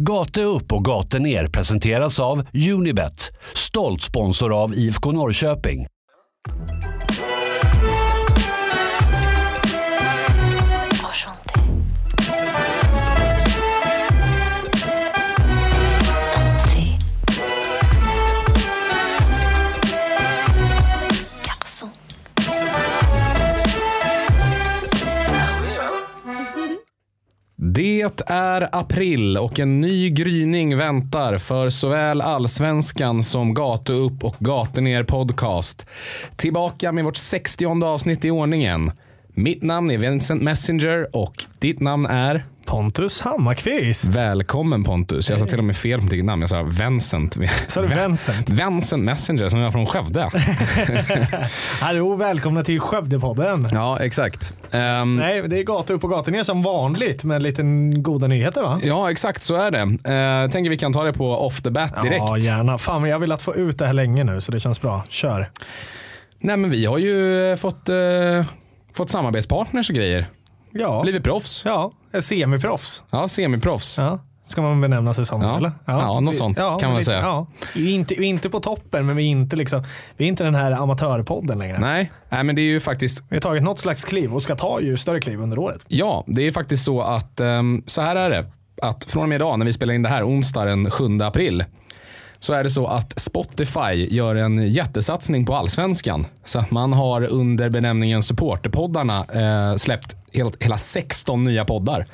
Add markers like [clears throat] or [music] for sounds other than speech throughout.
Gate upp och gate ner presenteras av Unibet, stolt sponsor av IFK Norrköping. Det är april och en ny gryning väntar för såväl allsvenskan som Gatu upp och Gatu ner podcast. Tillbaka med vårt 60 avsnitt i ordningen. Mitt namn är Vincent Messenger och ditt namn är? Pontus Hammarkvist. Välkommen Pontus. Jag sa till och med fel på ditt namn. Jag sa Vincent. Sa du Vincent? Vincent Messenger som jag från Skövde. [laughs] Hallå, välkomna till Skövdepodden. ja, exakt. Ehm, Nej, det är gata upp och gata ner som vanligt med lite goda nyheter va? Ja, exakt så är det. Uh, tänker vi kan ta det på off the bat direkt. Ja, gärna. Fan, men jag har velat få ut det här länge nu så det känns bra. Kör. Nej, men vi har ju eh, fått, eh, fått samarbetspartners och grejer. Ja, Blivit proffs. ja semiproffs. Ja, semiproffs. Ja. Ska man benämna sig som Ja. eller? Ja, något sånt kan man lite- säga. Ja. Vi, är inte, inte på toppen, men vi är inte, liksom, vi är inte den här amatörpodden längre. Nej, nej, men det är ju faktiskt Vi har tagit något slags kliv och ska ta ju större kliv under året. Ja, det är faktiskt så att ehm, så här är det. Att från och med idag när vi spelar in det här onsdag den 7 april så är det så att Spotify gör en jättesatsning på allsvenskan. Så att man har under benämningen supporterpoddarna eh, släppt hela 16 nya poddar.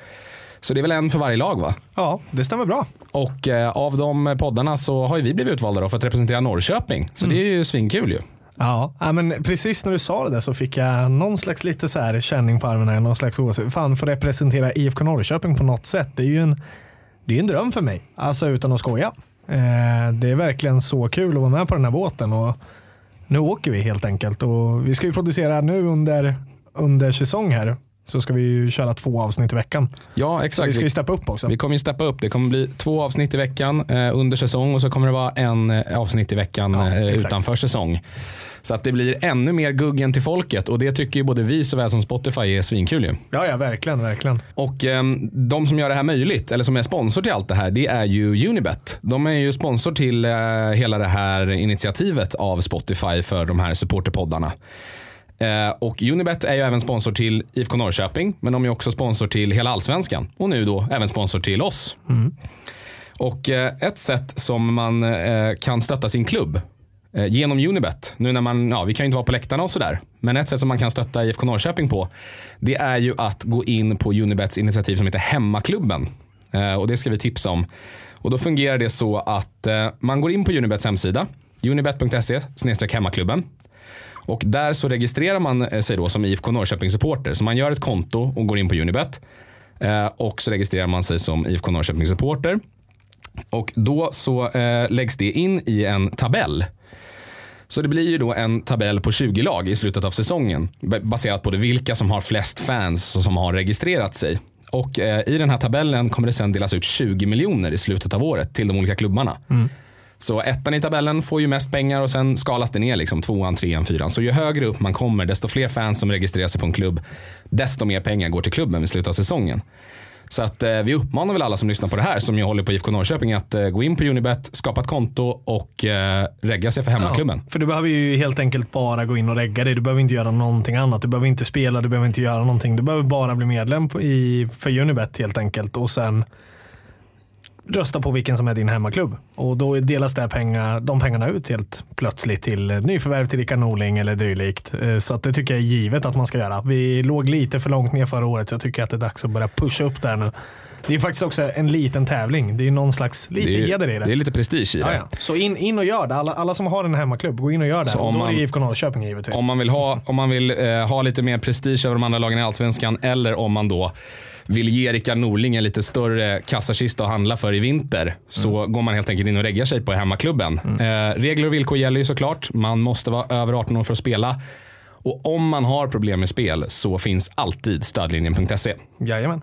Så det är väl en för varje lag va? Ja, det stämmer bra. Och eh, av de poddarna så har ju vi blivit utvalda för att representera Norrköping. Så det är ju svinkul ju. Ja, men precis när du sa det där så fick jag någon slags lite så här känning på armen. Någon slags åsikt. Fan, få representera IFK Norrköping på något sätt. Det är ju en, det är en dröm för mig. Alltså utan att skoja. Eh, det är verkligen så kul att vara med på den här båten. Och nu åker vi helt enkelt. Och vi ska ju producera nu under, under säsong här. Så ska vi ju köra två avsnitt i veckan. Ja, Så exakt. vi ska ju steppa upp också. Vi kommer ju steppa upp. Det kommer bli två avsnitt i veckan eh, under säsong och så kommer det vara en eh, avsnitt i veckan Ja, eh, utanför säsong. Så att det blir ännu mer guggen till folket och det tycker ju både vi såväl som Spotify är svinkul ju. Ja, ja, verkligen, verkligen. Och ehm, de som gör det här möjligt, eller som är sponsor till allt det här, det är ju Unibet. De är ju sponsor till eh, hela det här initiativet av Spotify för de här supporterpoddarna. Eh, och Unibet är ju även sponsor till IFK Norrköping, men de är också sponsor till hela allsvenskan och nu då även sponsor till oss. Och eh, ett sätt som man eh, kan stötta sin klubb genom Unibet, nu när man, ja vi kan ju inte vara på läktarna och sådär, men ett sätt som man kan stötta IFK Norrköping på, det är ju att gå in på Unibets initiativ som heter Hemmaklubben. Och det ska vi tipsa om. Och då fungerar det så att man går in på Unibets hemsida, unibet.se hemmaklubben. Och där så registrerar man eh, sig då som IFK Norrköping supporter. Så man gör ett konto och går in på Unibet. Eh, och så registrerar man sig som IFK Norrköping supporter. Och då så eh, läggs det in i en tabell. Så det blir ju då en tabell på 20 lag i slutet av säsongen. Baserat på det vilka som har flest fans och som har registrerat sig. Och i den här tabellen kommer det sen delas ut 20 miljoner i slutet av året till de olika klubbarna. Mm. Så ettan i tabellen får ju mest pengar och sen skalas det ner liksom tvåan, trean, fyran. Så ju högre upp man kommer, desto fler fans som registrerar sig på en klubb, desto mer pengar går till klubben vid slutet av säsongen. Så att eh, vi uppmanar väl alla som lyssnar på det här som ju håller på IFK Norrköping att eh, gå in på Unibet, skapa ett konto och eh, regga sig för hemmaklubben. För du behöver ju helt enkelt bara gå in och regga dig. Du behöver inte göra någonting annat. Du behöver inte spela, du behöver inte göra någonting. Du behöver bara bli medlem i, för Unibet helt enkelt och sen rösta på vilken som är din hemmaklubb. Och då delas det pengar, de pengarna ut helt plötsligt till nyförvärv till Rickard Norling eller dylikt. Eh, Så att det tycker jag är givet att man ska göra. Vi låg lite för långt ner förra året så jag tycker att det är dags att börja pusha upp där nu. Det är faktiskt också en liten tävling. Det är någon slags, lite Det är, heder i det. det är lite prestige i det. ja. Så in, in och gör det. Alla, alla som har en hemmaklubb, gå in och gör det. Så om då är det IFK Norrköping givetvis. Om man vill, ha, om man vill eh, ha lite mer prestige över de andra lagen i Allsvenskan eller om man då vill ge Rickard Norling en lite större kassakista att handla för i vinter så går man helt enkelt in och reggar sig på hemmaklubben. Eh, regler och villkor gäller ju såklart. Man måste vara över 18 år för att spela. Och om man har problem med spel så finns alltid stödlinjen.se. Jajamän.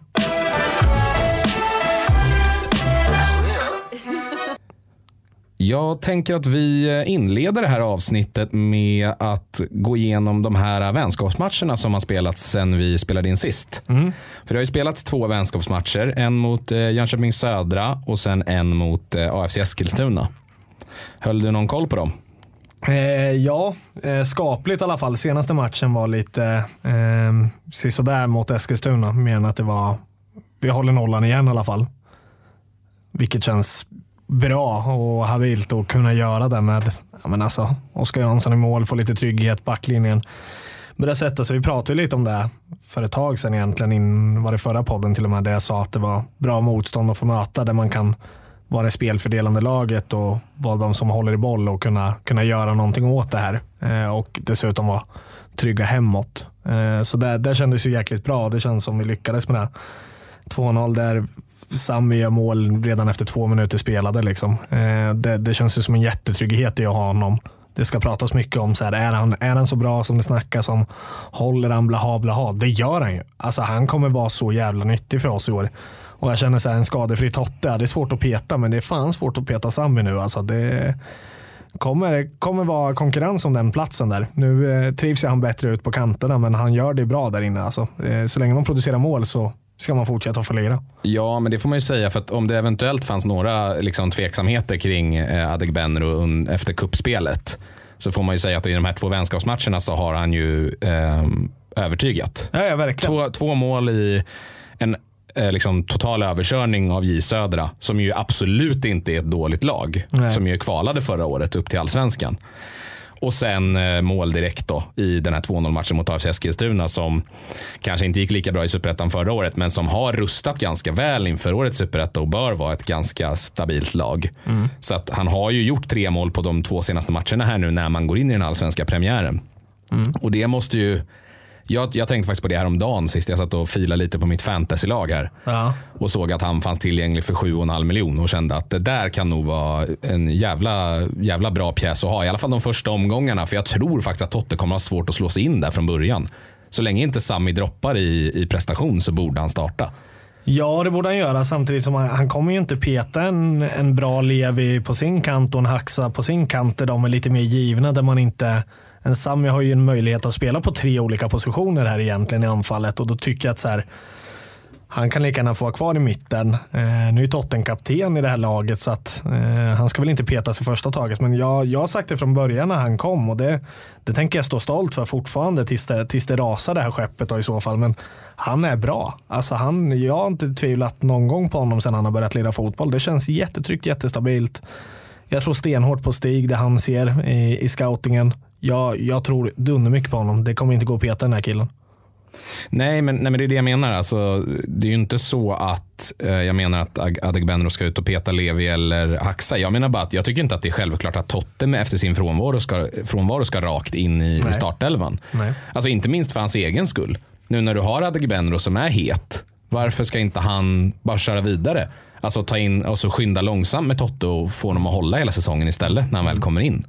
Jag tänker att vi inleder det här avsnittet med att gå igenom de här vänskapsmatcherna som har spelats sen vi spelade in sist. För det har ju spelats två vänskapsmatcher. En mot eh, Jönköping Södra och sen en mot eh, AFC Eskilstuna. Höll du någon koll på dem? Eh, ja, eh, skapligt i alla fall. Senaste matchen var lite eh, sådär mot Eskilstuna. Mer än att det var, vi håller nollan igen i alla fall. Vilket känns bra och habilt att kunna göra det med ja, men alltså, Oskar Jansson i mål, få lite trygghet, backlinjen. Med det sättet, så vi pratade lite om det för ett tag sedan egentligen, in, var det förra podden till och med, där jag sa att det var bra motstånd att få möta, där man kan vara det spelfördelande laget och vara de som håller i boll och kunna, kunna göra någonting åt det här. Eh, och dessutom vara trygga hemåt. Eh, så det, det kändes ju jäkligt bra. Det känns som vi lyckades med det. 2-0 där Sami gör mål redan efter två minuter spelade. Liksom. Eh, det, det känns ju som en jättetrygghet i att ha honom. Det ska pratas mycket om, så här, är, han, är han så bra som det snackas om? Håller han blaha blaha? Det gör han ju. Alltså, han kommer vara så jävla nyttig för oss i år. Och jag känner så här, en skadefri Totte, det är svårt att peta, men det är fan svårt att peta Sami nu. Alltså, det kommer, kommer vara konkurrens om den platsen där. Nu eh, trivs han bättre ut på kanterna, men han gör det bra där inne. Alltså. Eh, så länge man producerar mål så ska man fortsätta lira. Ja, men det får man ju säga för att om det eventuellt fanns några liksom, tveksamheter kring eh, Adegbenro efter kuppspelet så får man ju säga att i de här två vänskapsmatcherna så har han ju eh, övertygat. Ja, ja, verkligen. Två, två mål i en eh, liksom, total överkörning av J Södra som ju absolut inte är ett dåligt lag. Nej. Som ju kvalade förra året upp till allsvenskan. Och sen eh, mål direkt då i den här 2-0 matchen mot AFC Eskilstuna som kanske inte gick lika bra i superettan förra året men som har rustat ganska väl inför årets superetta och bör vara ett ganska stabilt lag. Så att han har ju gjort tre mål på de två senaste matcherna här nu när man går in i den allsvenska premiären. Och det måste ju jag, jag tänkte faktiskt på det här om dagen sist jag satt och filade lite på mitt fantasylag här. Ja. Och såg att han fanns tillgänglig för 7,5 miljoner och kände att det där kan nog vara en jävla, jävla bra pjäs att ha. I alla fall de första omgångarna. För jag tror faktiskt att Totte kommer ha svårt att slå sig in där från början. Så länge inte Sami droppar i, i prestation så borde han starta. Ja, det borde han göra. Samtidigt som han, han kommer ju inte peta en, en bra Levi på sin kant och en Haxa på sin kant där de är lite mer givna. Där man inte, en Sami har ju en möjlighet att spela på tre olika positioner här egentligen i anfallet och då tycker jag att så här, han kan lika gärna få vara kvar i mitten. Eh, nu är Totten kapten i det här laget så att eh, han ska väl inte petas i första taget. Men jag, jag har sagt det från början när han kom och det, det tänker jag stå stolt för fortfarande tills det, tills det rasar det här skeppet då, i så fall. Men han är bra. Alltså han, jag har inte tvivlat någon gång på honom sedan han har börjat lira fotboll. Det känns jättetryggt, jättestabilt. Jag tror stenhårt på Stig, det han ser i, i scoutingen. Jag, jag tror dundermycket på honom. Det kommer inte gå att peta den här killen. Nej men, nej, men det är det jag menar. Alltså, det är ju inte så att eh, jag menar att Ag- Adegbenro ska ut och peta Levi eller Haxa. Jag menar bara att jag tycker inte att det är självklart att Totte med efter sin frånvaro ska, frånvaro ska rakt in i, i Nej. startelvan. Nej. Alltså inte minst för hans egen skull. Nu när du har Adegbenro som är het, varför ska inte han bara köra vidare? Alltså ta in och så skynda långsamt med Totte och få honom att hålla hela säsongen istället när han väl kommer in.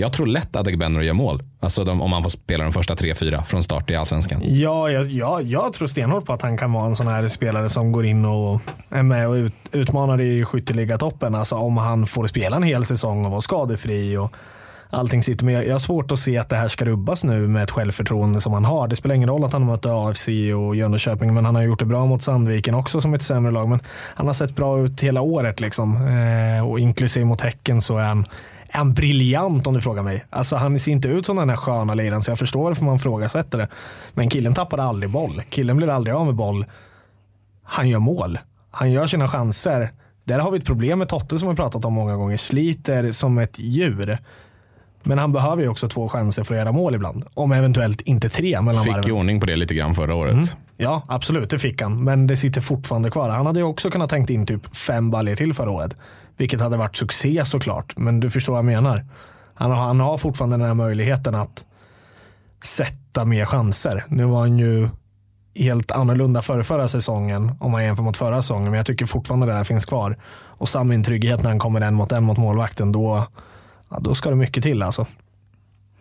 Jag tror lätt att Adegbenro gör mål. Alltså de, om han får spela de första tre, fyra från start i allsvenskan. Ja, jag, jag, jag tror stenhårt på att han kan vara en sån här spelare som går in och är med och ut, utmanar i skytteligatoppen. Alltså om han får spela en hel säsong och vara skadefri och allting sitter. Men jag, jag har svårt att se att det här ska rubbas nu med ett självförtroende som han har. Det spelar ingen roll att han har mött AFC och Jönköping, men han har gjort det bra mot Sandviken också som ett sämre lag. Men han har sett bra ut hela året liksom. Eh, och inklusive mot Häcken så är han är han briljant om du frågar mig. Alltså han ser inte ut som den här sköna liraren så jag förstår varför man frågasätter det. Men killen tappar aldrig boll. Killen blir aldrig av med boll. Han gör mål. Han gör sina chanser. Där har vi ett problem med Totte som vi pratat om många gånger. Sliter som ett djur. Men han behöver ju också två chanser för att göra mål ibland. Om eventuellt inte tre mellan Fick varven. ju ordning på det lite grann förra året. Ja, absolut. Det fick han. Men det sitter fortfarande kvar. Han hade ju också kunnat tänkt in typ fem baljor till förra året. Vilket hade varit succé såklart. Men du förstår vad jag menar. Han har, han har fortfarande den här möjligheten att sätta mer chanser. Nu var han ju helt annorlunda för förra säsongen om man jämför mot förra säsongen. Men jag tycker fortfarande det där finns kvar. Och samma trygghet när han kommer en mot en mot målvakten. Då, ja, då ska det mycket till alltså.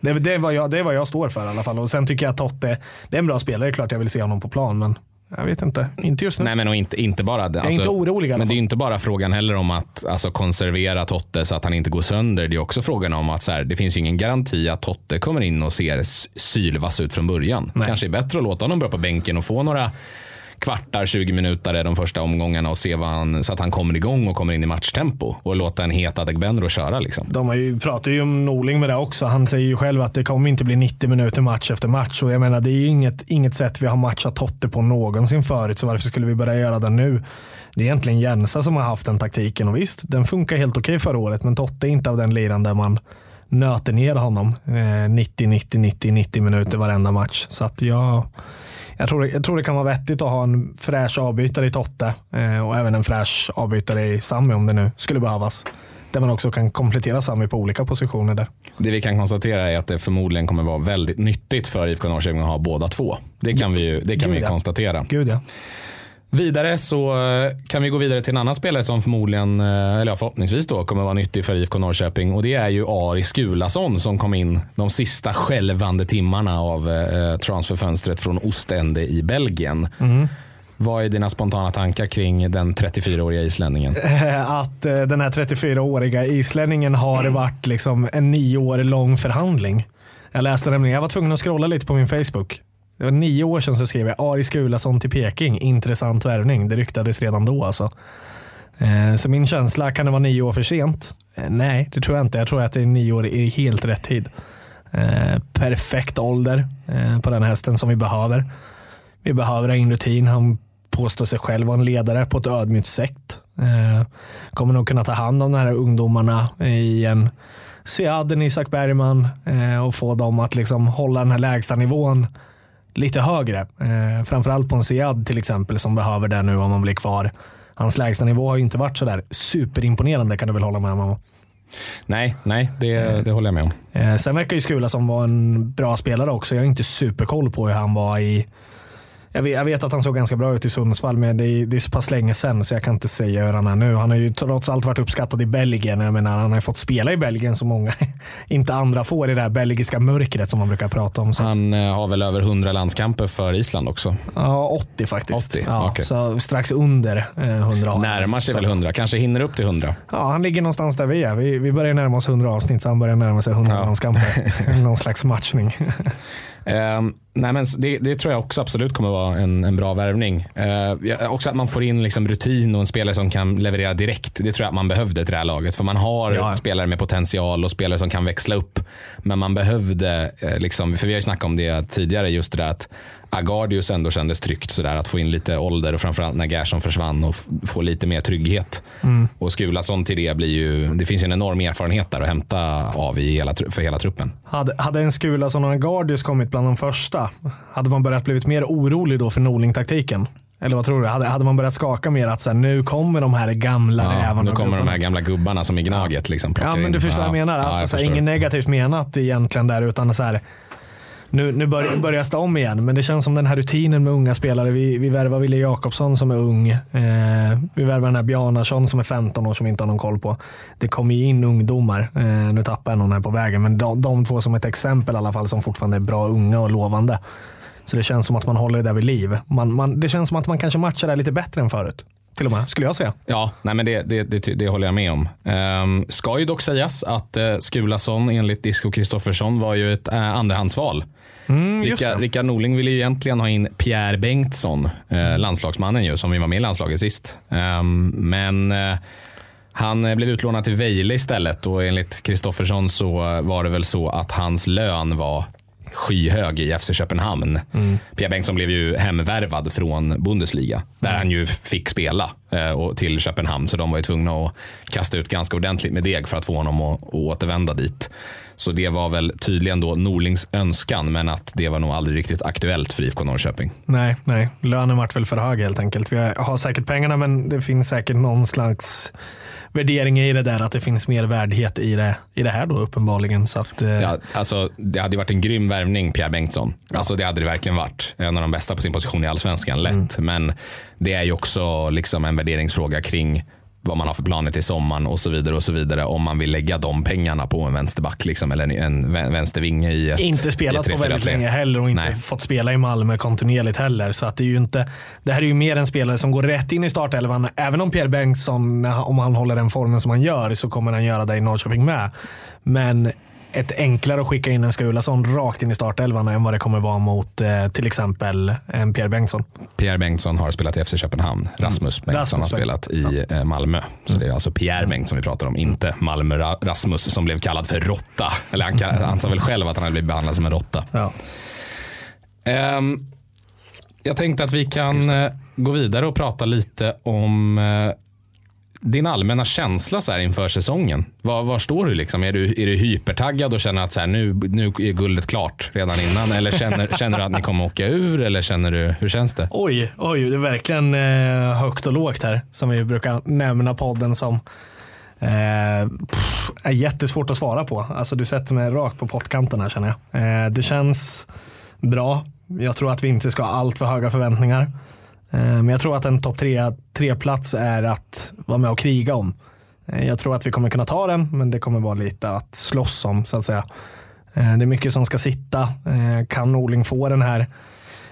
Det, det, är vad jag, det är vad jag står för i alla fall. Och sen tycker jag att Totte, det är en bra spelare. Klart jag vill se honom på plan. Men jag vet inte. Inte just nu. Nej, men och inte, inte bara det. jag är inte orolig Men det är ju inte bara frågan heller om att alltså, konservera Totte så att han inte går sönder. Det är också frågan om att så här, det finns ju ingen garanti att Totte kommer in och ser sylvass ut från början. Nej. Kanske är bättre att låta honom börja på bänken och få några kvartar, 20 minuter de första omgångarna och se vad han, så att han kommer igång och kommer in i matchtempo och låta en het Adegbenro köra. Liksom. De har ju, pratar ju om Norling med det också. Han säger ju själv att det kommer inte bli 90 minuter match efter match. Och jag menar, det är ju inget, inget sätt vi har matchat Totte på någonsin förut, så varför skulle vi börja göra det nu? Det är egentligen Jensa som har haft den taktiken och visst, den funkar helt okej förra året, men Totte är inte av den liran där man nöter ner honom eh, 90, 90, 90, 90 minuter varenda match. Så att jag, jag, tror, jag tror det kan vara vettigt att ha en fräsch avbytare i Totte eh, och även en fräsch avbytare i Sami om det nu skulle behövas. Där man också kan komplettera Sami på olika positioner där. Det vi kan konstatera är att det förmodligen kommer vara väldigt nyttigt för IFK Norrköping att ha båda två. Det kan vi, ju- det kan Gud, vi ja. konstatera. Gud ja. Vidare så eh, kan vi gå vidare till en annan spelare som förmodligen, eh, eller förhoppningsvis då, kommer vara nyttig för IFK Norrköping. Och det är ju Ari Skulason som kom in de sista skälvande timmarna av eh, transferfönstret från Ostende i Belgien. Vad är dina spontana tankar kring den 34-åriga islänningen? [laughs] Att den här 34-åriga islänningen har varit liksom en nio år lång förhandling. Jag läste nämligen, jag var tvungen att scrolla lite på min Facebook. Det var nio år sedan så skrev jag Ari Skulason till Peking, intressant värvning. Det ryktades redan då alltså. Eh, så min känsla, kan det vara nio år för sent? Eh, nej, det tror jag inte. Jag tror att det är nio år i helt rätt tid. Eh, perfekt ålder på den hästen som vi behöver. Vi behöver ha in rutin. Han påstår sig själv vara en ledare på ett ödmjukt sätt. Kommer nog kunna ta hand om de här ungdomarna i en Seaden, Isak Bergman och få dem att liksom hålla den här lägsta nivån lite högre. Eh, framförallt på en Sead till exempel som behöver det nu om man blir kvar. Hans lägsta nivå har ju inte varit sådär superimponerande kan du väl hålla med om? Nej, nej det, det håller jag med om. Eh, sen verkar ju Skula som var en bra spelare också. Jag har inte superkoll på hur han var i jag vet, jag vet att han såg ganska bra ut i Sundsvall, men det är, det är så pass länge sedan så jag kan inte säga hur han är nu. Han har ju trots allt varit uppskattad i Belgien. Jag menar, han har ju fått spela i Belgien så många [laughs] inte andra får i det här belgiska mörkret som man brukar prata om. Så att, Han eh, har väl över 100 landskamper för Island också. ja, 80 faktiskt. 80, ja, okej. Så strax under eh, 100. Närmar sig så, väl 100, kanske hinner upp till 100. Ja, han ligger någonstans där vi är. Vi, vi börjar närma oss 100 avsnitt, så han börjar närma sig 100 Ja. landskamper. [laughs] Någon slags matchning. [laughs] Ehm, nej men det, det tror jag också absolut kommer vara en, en bra värvning. Uh, också att man får in liksom rutin och en spelare som kan leverera direkt. Det tror jag att man behövde till det här laget. För man har Ja. spelare med potential och spelare som kan växla upp. Men man behövde, eh, liksom, för vi har ju snackat om det tidigare, just det där att Agardius ändå kändes tryggt sådär att få in lite ålder och framförallt när Gerson försvann och få lite mer trygghet. Och Skulason till det blir ju, det finns ju en enorm erfarenhet där att hämta av i hela, för hela truppen. Hade, hade en Skula som en Gardius kommit bland de första, hade man börjat blivit mer orolig då för Norling-taktiken? Eller vad tror du? Hade, hade man börjat skaka mer att så här, nu kommer de här gamla Ja, rävarna nu och kommer de här gamla gubbarna som i Gnaget. Liksom, Ja, men in. du förstår vad jag menar. Ja, Alltså, jag så här, inget negativt menat egentligen där, utan så här, nu, nu bör, börjar det om igen, men det känns som den här rutinen med unga spelare. Vi, vi värvar Wille Jakobsson som är ung. Eh, vi värvar den här Bjarnason som är 15 år som vi inte har någon koll på. Det kommer ju in ungdomar. Eh, nu tappar jag någon här på vägen, men de, de två som ett exempel i alla fall som fortfarande är bra unga och lovande. Så det känns som att man håller det där vid liv. Man, man, det känns som att man kanske matchar det lite bättre än förut. Till och med, skulle jag säga. Ja, nej, men det, det, det, det håller jag med om. Ehm, ska ju dock sägas att eh, Skulason enligt Disco Kristoffersson var ju ett eh, andrahandsval. Mm, Rickard. Rickard Norling ville ju egentligen ha in Pierre Bengtsson, eh, landslagsmannen ju, som vi var med i landslaget sist. Ehm, men eh, han eh, blev utlånad till Vejle istället och enligt Kristoffersson så eh, var det väl så att hans lön var skyhög i FC Köpenhamn. Pierre Bengtsson blev ju hemvärvad från Bundesliga där han ju fick spela eh, och till Köpenhamn så de var ju tvungna att kasta ut ganska ordentligt med deg för att få honom att, att återvända dit. Så det var väl tydligen då Norlings önskan men att det var nog aldrig riktigt aktuellt för IFK Norrköping. Nej, nej. Lönen vart väl för hög helt enkelt. Vi har- säkert pengarna men det finns säkert någon slags värdering i det där att det finns mer värdighet i det, i det här då uppenbarligen. Så att, eh, Ja, alltså, det hade varit en grym värvning, Pierre Bengtsson. Alltså, det hade det verkligen varit. En av de bästa på sin position i allsvenskan, lätt. Men det är ju också liksom en värderingsfråga kring vad man har för planer till sommaren och så vidare och så vidare om man vill lägga de pengarna på en vänsterback liksom, eller en, en vä- vänstervinge i ett Inte spelat ett på väldigt 3-4-3. länge heller och inte Nej. fått spela i Malmö kontinuerligt heller. Så att det är ju inte, det här är ju mer en spelare som går rätt in i startelvan. Även om Pierre Bengtsson, om han håller den formen som han gör, så kommer han göra det i Norrköping med. Men ett enklare att skicka in en Skulason rakt in i startelvan än vad det kommer vara mot eh, till exempel en Pierre Bengtsson. Pierre Bengtsson har spelat i FC Köpenhamn. Rasmus Bengtsson Rasmus har spelat i eh, Malmö. Så det är alltså Pierre Bengtsson vi pratar om, inte Malmö Ra- Rasmus som blev kallad för råtta. Eller han, kall- han sa väl själv att han hade blivit behandlad som en råtta. Ja. Ehm, jag tänkte att vi kan eh, gå vidare och prata lite om eh, din allmänna känsla så här inför säsongen. Var, var står du? Liksom? Är, du är du hypertaggad och känner att så här, nu, nu är guldet klart redan innan? Eller känner, [laughs] känner du att ni kommer åka ur? Eller känner du, hur känns det? Oj, oj, det är verkligen eh, högt och lågt här som vi brukar nämna podden som. Eh, pff, är jättesvårt att svara på. Alltså, du sätter mig rakt på pottkanten här känner jag. Eh, det känns bra. Jag tror att vi inte ska ha allt för höga förväntningar. Eh, men jag tror att en topp tre, tre plats är att vara med och kriga om. Eh, jag tror att vi kommer kunna ta den, men det kommer vara lite att slåss om så att säga. Eh, det är mycket som ska sitta. Kan Norling få den här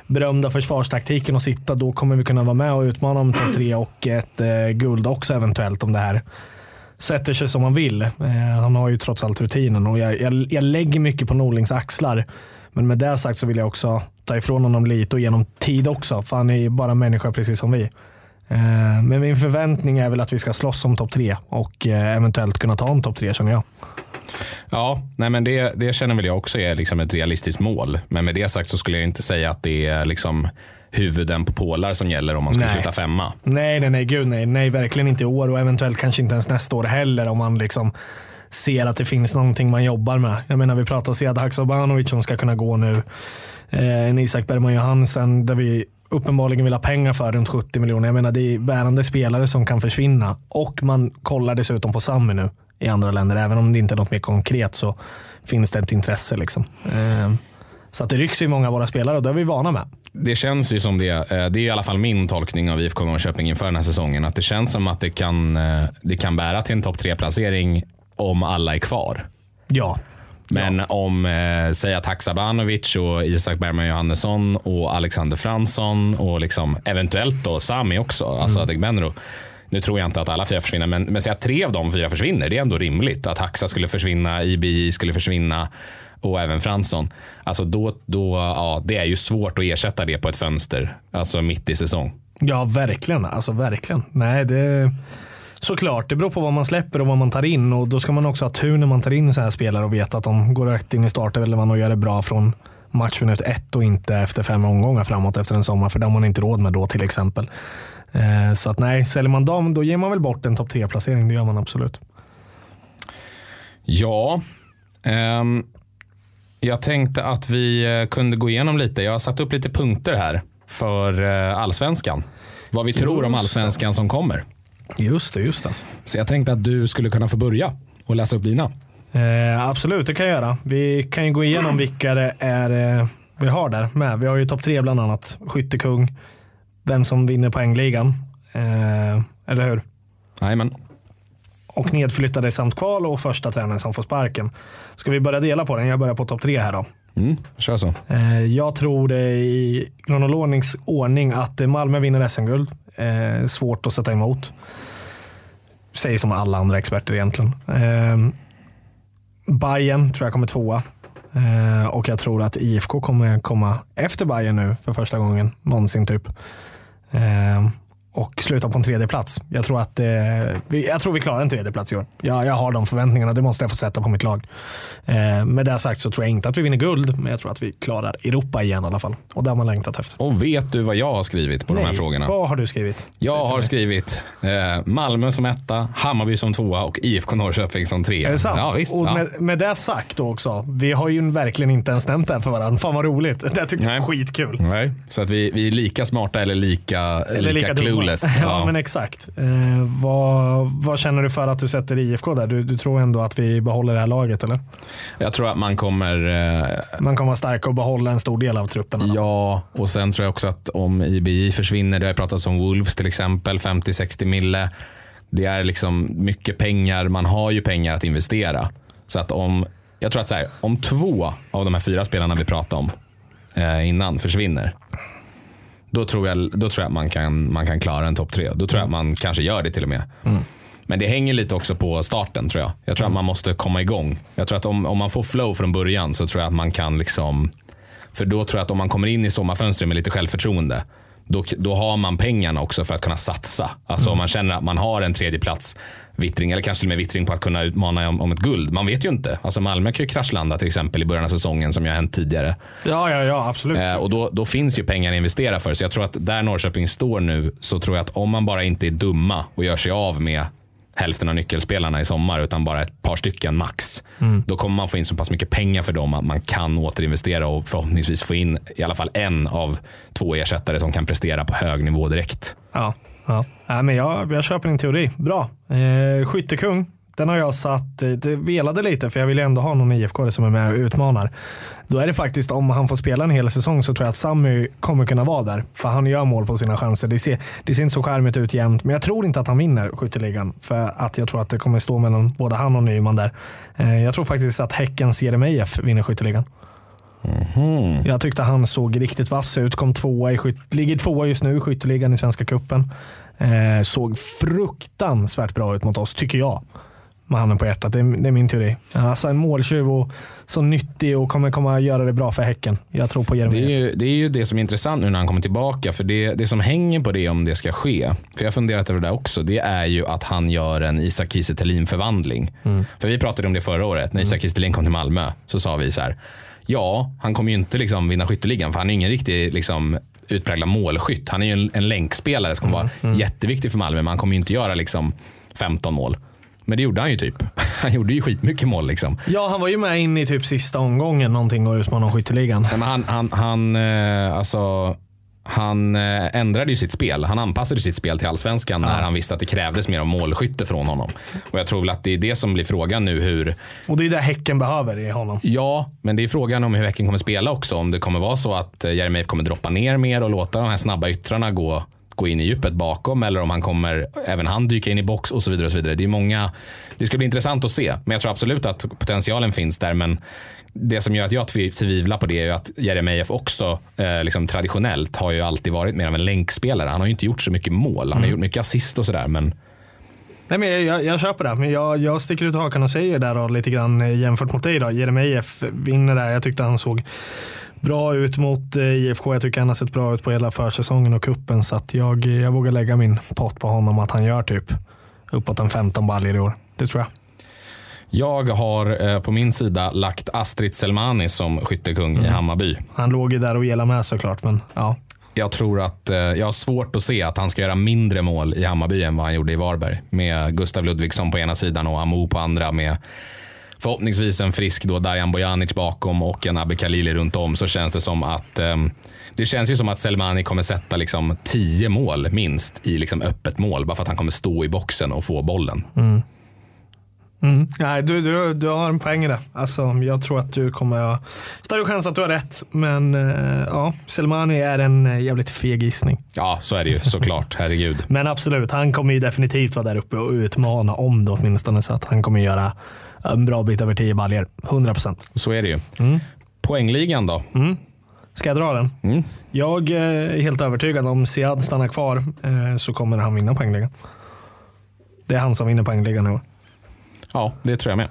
berömda försvarstaktiken att sitta, då kommer vi kunna vara med och utmana om topp tre och ett guld också eventuellt om det här sätter sig som man vill. Han har ju trots allt rutinen och jag, jag, jag lägger mycket på Norlings axlar. Men med det sagt så vill jag också ta ifrån honom lite och genom tid också, för han är ju bara människa precis som vi. Eh, men min förväntning är väl att vi ska slåss om topp tre och eh, eventuellt kunna ta en topp tre känner jag. Ja, nej men det, det känner väl jag också är liksom ett realistiskt mål. Men med det sagt så skulle jag inte säga att det är liksom huvuden på pålar som gäller om man skulle Nej. sluta femma. Nej, nej, nej, gud nej. Nej, verkligen inte i år och eventuellt kanske inte ens nästa år heller om man liksom ser att det finns någonting man jobbar med. Jag menar, vi pratar Sead Haksabanovic som ska kunna gå nu. Eh, en Isak Bergman Johansen där vi uppenbarligen vill ha pengar för runt 70 miljoner. Jag menar, det är bärande spelare som kan försvinna och man kollar dessutom på Sami nu i andra länder. Även om det inte är något mer konkret så finns det ett intresse. Liksom. Eh, så att det rycks i många av våra spelare och det är vi vana med. Det känns ju som det. Eh, det är i alla fall min tolkning av IFK Norrköping inför den här säsongen. Att det känns som att det kan, eh, det kan bära till en topp tre placering om alla är kvar. Ja, Men om, eh, säg att Haksabanovic och Isak Bergman Johannesson och Alexander Fransson och liksom eventuellt då Sami också, alltså Adegbenro. Nu tror jag inte att alla fyra försvinner, men, men säg att tre av de fyra försvinner. Det är ändå rimligt. Att Haxa skulle försvinna, IBI skulle försvinna och även Fransson. Alltså då, då, ja, det är ju svårt att ersätta det på ett fönster, alltså mitt i säsong. Ja, verkligen. Alltså verkligen. Nej, det såklart. Det beror på vad man släpper och vad man tar in och då ska man också ha tur när man tar in så här spelare och veta att de går rätt in i startelvan och gör det bra från matchminut ett och inte efter fem omgångar framåt efter en sommar, för det har man inte råd med då till exempel. Eh, Så att nej, säljer man dem då ger man väl bort en topp tre placering Det gör man absolut. Ja, ehm, jag tänkte att vi eh, kunde gå igenom lite. Jag har satt upp lite punkter här för eh, allsvenskan. Vad vi tror om Just allsvenskan som kommer. Just det, just det. Så jag tänkte att du skulle kunna få börja och läsa upp dina. Eh, absolut, det kan jag göra. Vi kan ju gå igenom vilka det är eh, vi har där med. Vi har ju topp tre bland annat. Skyttekung, vem som vinner poängligan. Eh, eller hur? Jajamän. Och nedflyttade samt kval och första tränaren som får sparken. Ska vi börja dela på den? Jag börjar på topp tre här då. Mm, kör så. Eh, jag tror det i kronologisk ordning att Malmö vinner SM-guld. Eh, svårt att sätta emot. Säger som alla andra experter egentligen. Eh, Bayern tror jag kommer tvåa. Eh, och jag tror att IFK kommer komma efter Bayern nu för första gången någonsin typ. Ehm, och sluta på en tredje plats. Jag tror att eh, vi, jag tror vi klarar en tredje plats i år. Jag, jag har de förväntningarna. Det måste jag få sätta på mitt lag. Eh, med det sagt så tror jag inte att vi vinner guld, men jag tror att vi klarar Europa igen i alla fall. Och det har man längtat efter. Och vet du vad jag har skrivit på de här Nej, frågorna? Vad har du skrivit? Jag har mig. skrivit eh, Malmö som etta, Hammarby som tvåa och IFK Norrköping som trea. Är det sant? Ja, visst. och ja. med, med det sagt då också. Vi har ju verkligen inte ens nämnt det här för varandra. Fan vad roligt. [laughs] Det tycker jag är Nej. skitkul. Nej, så att vi, vi är lika smarta eller lika, Eller lika, dumma. Clueless. [laughs] ja, men exakt. Eh, vad, vad känner du för att du sätter IFK där? Du, du tror ändå att vi behåller det här laget eller? Jag tror att man kommer eh, Man kommer vara starka och behålla en stor del av truppen. eller? Ja, och sen tror jag också att om IBI försvinner, det har pratats om Wolves till exempel, 50-60 mille. Det är liksom mycket pengar, man har ju pengar att investera. Så att om, jag tror att så här, om två av de här fyra spelarna vi pratade om eh, innan försvinner. Då tror jag, då tror jag att man kan, man kan klara en topp tre. Då tror jag att man kanske gör det till och med. Men det hänger lite också på starten tror jag. Jag tror att man måste komma igång. Jag tror att om, om man får flow från början så tror jag att man kan liksom för då tror jag att om man kommer in i sommarfönstret med lite självförtroende, då, då har man pengarna också för att kunna satsa. Alltså om man känner att man har en tredje plats vittring, eller kanske till och med vittring på att kunna utmana om, om ett guld. Man vet ju inte. Alltså Malmö kan ju kraschlanda till exempel i början av säsongen som jag har hänt tidigare. Ja, ja, ja, absolut. Eh, och då, då finns ju pengar att investera för. Så jag tror att där Norrköping står nu så tror jag att om man bara inte är dumma och gör sig av med hälften av nyckelspelarna i sommar utan bara ett par stycken max. Då kommer man få in så pass mycket pengar för dem att man kan återinvestera och förhoppningsvis få in i alla fall en av två ersättare som kan prestera på hög nivå direkt. Ja, ja. Nej, men jag, jag köper din teori. Bra. Eh, skyttekung. Den har jag satt, eh, det velade lite för jag vill ju ändå ha någon IFK som är med och utmanar. Då är det faktiskt, om han får spela en hel säsong så tror jag att Sammy kommer kunna vara där. För han gör mål på sina chanser. Det ser, det ser inte så skärmigt ut jämt, men jag tror inte att han vinner skytteligan. För att jag tror att det kommer stå mellan både han och Nyman där. Eh, jag tror faktiskt att Häckens Jeremejeff vinner skytteligan. Jag tyckte han såg riktigt vass ut. Kom tvåa i skytt, ligger tvåa just nu i skytteligan i Svenska Cupen. Eh, såg fruktansvärt bra ut mot oss, tycker jag. Med handen på hjärtat. Det är, det är min teori. Alltså en måltjuv och så nyttig och kommer komma göra det bra för Häcken. Jag tror på Det är, Jeremejeff. ju, det är ju det som är intressant nu när han kommer tillbaka. För det, det som hänger på det om det ska ske, för jag har funderat över det där också, det är ju att han gör en Isak Kiese förvandling För vi pratade om det förra året, när Isak Kiese kom till Malmö, så sa vi så här, ja, han kommer ju inte liksom vinna skytteligan, för han är ingen riktig liksom, utpräglad målskytt. Han är ju en, en länkspelare som kommer vara jätteviktig för Malmö, men han kommer ju inte göra liksom 15 mål. Men det gjorde han ju typ. [laughs] Han gjorde ju skitmycket mål liksom. Ja, han var ju med in i typ sista omgången någonting och utmanade skytteligan. Men han, han, han, eh, alltså, han eh, ändrade ju sitt spel. Han anpassade sitt spel till allsvenskan när han visste att det krävdes mer av målskytte från honom. Och jag tror väl att det är det som blir frågan nu. hur Och det är det Häcken behöver i honom. Ja, men det är frågan om hur Häcken kommer spela också. Om det kommer vara så att eh, Jeremejeff kommer droppa ner mer och låta de här snabba yttrarna gå, gå in i djupet bakom eller om han kommer även han dyka in i box och så vidare. Och så vidare. Det är många. Det ska bli intressant att se, men jag tror absolut att potentialen finns där. Men det som gör att jag tvi- tvivlar på det är ju att Jeremejeff också eh, liksom traditionellt har ju alltid varit mer av en länkspelare. Han har ju inte gjort så mycket mål. Han har gjort mycket assist och sådär. Men Nej, men jag, jag, köper det, men jag, jag sticker ut hakan och säger där då, lite grann eh, jämfört mot dig. Jeremejeff vinner där. Jag tyckte han såg bra ut mot eh, IFK. Jag tycker han har sett bra ut på hela försäsongen och kuppen så jag, jag vågar lägga min pott på honom att han gör typ uppåt en 15 baljor i år. Det tror jag. jag har eh, på min sida lagt Astrid Selmani som skyttekung i Hammarby. Han låg ju där och gelade med såklart, men ja. Jag tror att eh, jag har svårt att se att han ska göra mindre mål i Hammarby än vad han gjorde i Varberg. Med Gustav Ludvigsson på ena sidan och Amo på andra. Med förhoppningsvis en frisk då Darjan Bojanic bakom och en Abbe Khalili runt om. Så känns det som att ehm, det känns ju som att Selmani kommer sätta liksom tio mål minst i liksom öppet mål. Bara för att han kommer stå i boxen och få bollen. Mm. Nej, du, du, du har en poäng i det. Alltså, jag tror att du kommer ha större chans att du har rätt. Men eh, ja, Selmani är en eh, jävligt feg gissning. Ja, så är det ju såklart. [laughs] Herregud. Men absolut, han kommer ju definitivt vara där uppe och utmana om det åtminstone. Så att han kommer göra en bra bit över 10 baljor. 100 procent. Så är det ju. Poängligan då? Ska jag dra den? Mm. Jag eh, är helt övertygad om Siad stannar kvar eh, så kommer han vinna poängligan. Det är han som vinner poängligan i år. Ja, det tror jag med.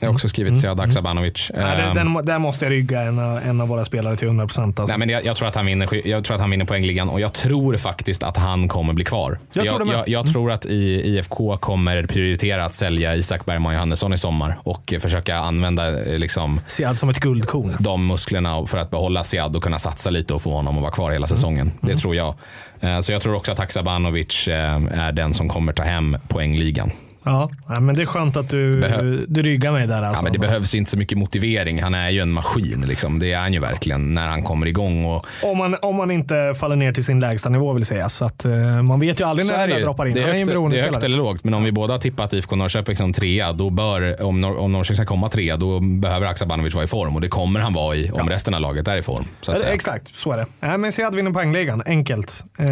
Jag har också skrivit Sead Aksabanovic. Nej, det- Ehm, den, där måste jag rygga en, av- en av våra spelare till 100 procent. Alltså. Nej, men jag, jag, tror att han vinner, jag tror att han vinner poängligan och jag tror faktiskt att han kommer bli kvar. För Jag tror jag, jag tror att i, IFK kommer prioritera att sälja Isak Bergman Johannesson i sommar och försöka använda eh, liksom, Siad som ett guldkorn. de musklerna för att behålla Sead och kunna satsa lite och få honom att vara kvar hela säsongen. Det tror jag. Eh, Så jag tror också att Haksabanovic eh, är den som kommer ta hem poängligan. Ja, ja, men det är skönt att du, Behö- du ryggar mig där. Ja, Alltså. men det behövs inte så mycket motivering. Han är ju en maskin. Liksom. Det är han ju verkligen när han kommer igång. Och om, man, om man inte faller ner till sin lägsta nivå vill säga. Så att, eh, man vet ju aldrig Så när är den droppar in. det, är högt, det är högt eller lågt, men om vi båda har tippat IFK Norrköping som trea, då bör, om, Nor- om Norrköping ska komma trea, då behöver Haksabanovic vara i form. Och det kommer han vara i om resten av laget är i form. Så Eh. Exakt, så är det. Nej, men Siad vinner poängligan, enkelt. Eh,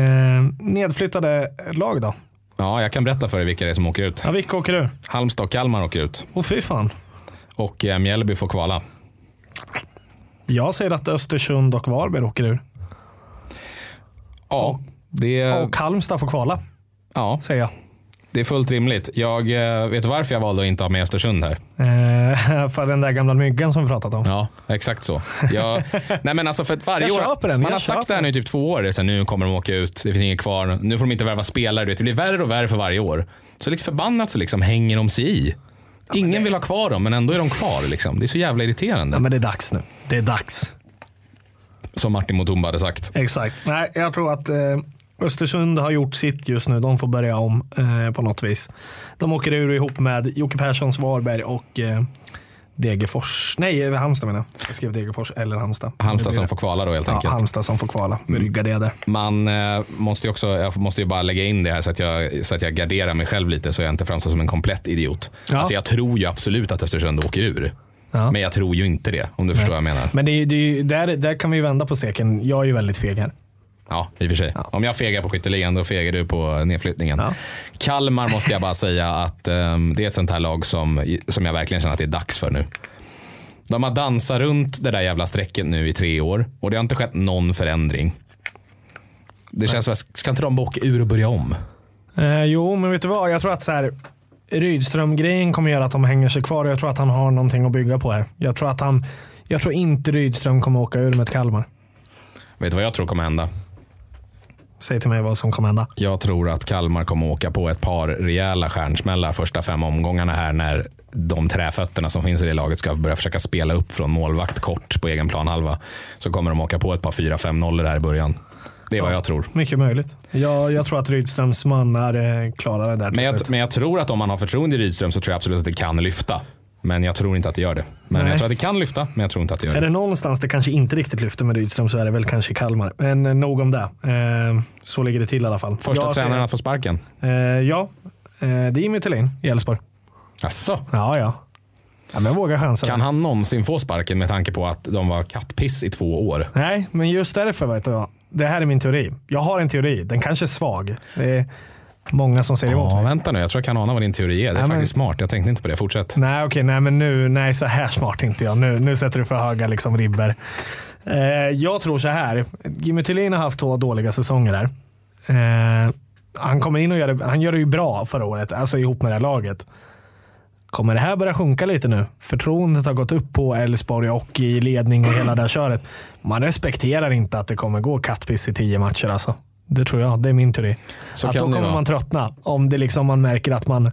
nedflyttade lag då? Ja, jag kan berätta för dig vilka det är som åker ut. Ja, vilka åker ur? Halmstad och Kalmar åker ut. Åh fy fan. Och eh, Mjällby får kvala. Jag säger att Östersund och Varberg åker ur. Ja, det, Och Halmstad får kvala, ja, säger jag. Det är fullt rimligt. Jag eh, vet varför jag valde att inte ha med Östersund här. Eh, [laughs] för den där gamla myggan som vi pratat om. Ja, exakt så. Jag, [laughs] nej men alltså för varje Jag år, den, man har sagt det här nu i typ två år. Så här, nu kommer de åka ut, det finns inget kvar. Nu får de inte värva spelare. Du vet, det blir värre och värre för varje år. Så lite förbannat så liksom hänger de sig i. Ingen vill ha kvar dem, men ändå är de kvar. Liksom. Det är så jävla irriterande. Ja, men det är dags nu. Det är dags. Som Martin Mutumba hade sagt. Exakt. Nej, jag tror att eh, Östersund har gjort sitt just nu. De får börja om eh, på något vis. De åker ur ihop med Jocke Perssons Varberg och eh, Degerfors. Nej, Halmstad menar jag. Jag skrev Degerfors eller Halmstad. Halmstad som får kvala då helt. Ja, enkelt. Halmstad som får kvala. Vi ryggar det där. Man eh, måste ju också, jag måste ju bara lägga in det här så att, jag, så att jag garderar mig själv lite så jag inte framstår som en komplett idiot. Ja. Alltså jag tror ju absolut att Östersund åker ur. Ja. Men jag tror ju inte det, om du förstår vad jag menar. Men det, det, är- där, där kan vi vända på steken. Jag är ju väldigt feg här. Ja, i och för sig. Om jag fegar på skytteligan, då fegar du på nedflyttningen. Ja. Kalmar måste jag bara [laughs] säga att ehm, det är ett sånt här lag som, som jag verkligen känner att det är dags för nu. De har dansat runt det där jävla strecket nu i tre år och det har inte skett någon förändring. Det känns som att ska inte de bara åka ur och börja om? Eh, jo, men vet du vad? Jag tror att så här, Rydström-grejen kommer göra att de hänger sig kvar och jag tror att han har någonting att bygga på här. Jag tror, att han, jag tror inte Rydström kommer åka ur med ett Kalmar. Vet du vad jag tror kommer hända? Säg till mig vad som kommer hända. Jag tror att Kalmar kommer åka på ett par rejäla stjärnsmällar första fem omgångarna här när de träfötterna som finns i det laget ska börja försöka spela upp från målvakt kort på egen planhalva. Så kommer de åka på ett par 4-5 nollor här i början. Det är vad jag tror. Mycket möjligt. Jag, jag tror att Rydströms mannar eh, klarar det där Men jag, men jag tror att om man har förtroende i Rydström så tror jag absolut att det kan lyfta. Men jag tror inte att det gör det. Men Nej. jag tror att det kan lyfta, men jag tror inte att det gör Är det. det någonstans det kanske inte riktigt lyfter med Rydström så är det väl kanske Kalmar. Men eh, nog om det. Eh, så ligger det till i alla fall. Första jag tränaren säger- att få sparken. Eh, ja, det är Jimmy Thelin i Elfsborg. Asså? Ja, ja. ja men våga chansen. Kan han någonsin få sparken med tanke på att de var kattpiss i två år? Nej, men just därför vet vad. Det här är min teori. Jag har en teori. Den kanske är svag. Det är många som säger emot Ja, mig. vänta nu. Jag tror jag kan ana vad din teori är. Det är men- faktiskt smart. Jag tänkte inte på det. Fortsätt. Nej, okej, nej, men nu, nej, så här smart inte jag. Nu, nu sätter du för höga liksom, ribber. Eh, jag tror så här. Jimmy Tillin har haft två dåliga säsonger där. Eh, han kommer in och gör det, han gör det ju bra förra året, alltså ihop med det här laget. Kommer det här börja sjunka lite nu? Förtroendet har gått upp på Elfsborg och i ledning och hela det här köret. Man respekterar inte att det kommer gå kattpiss i tio matcher alltså. Det tror jag. Det är min teori. Så att då kommer man tröttna. Om det liksom man märker att man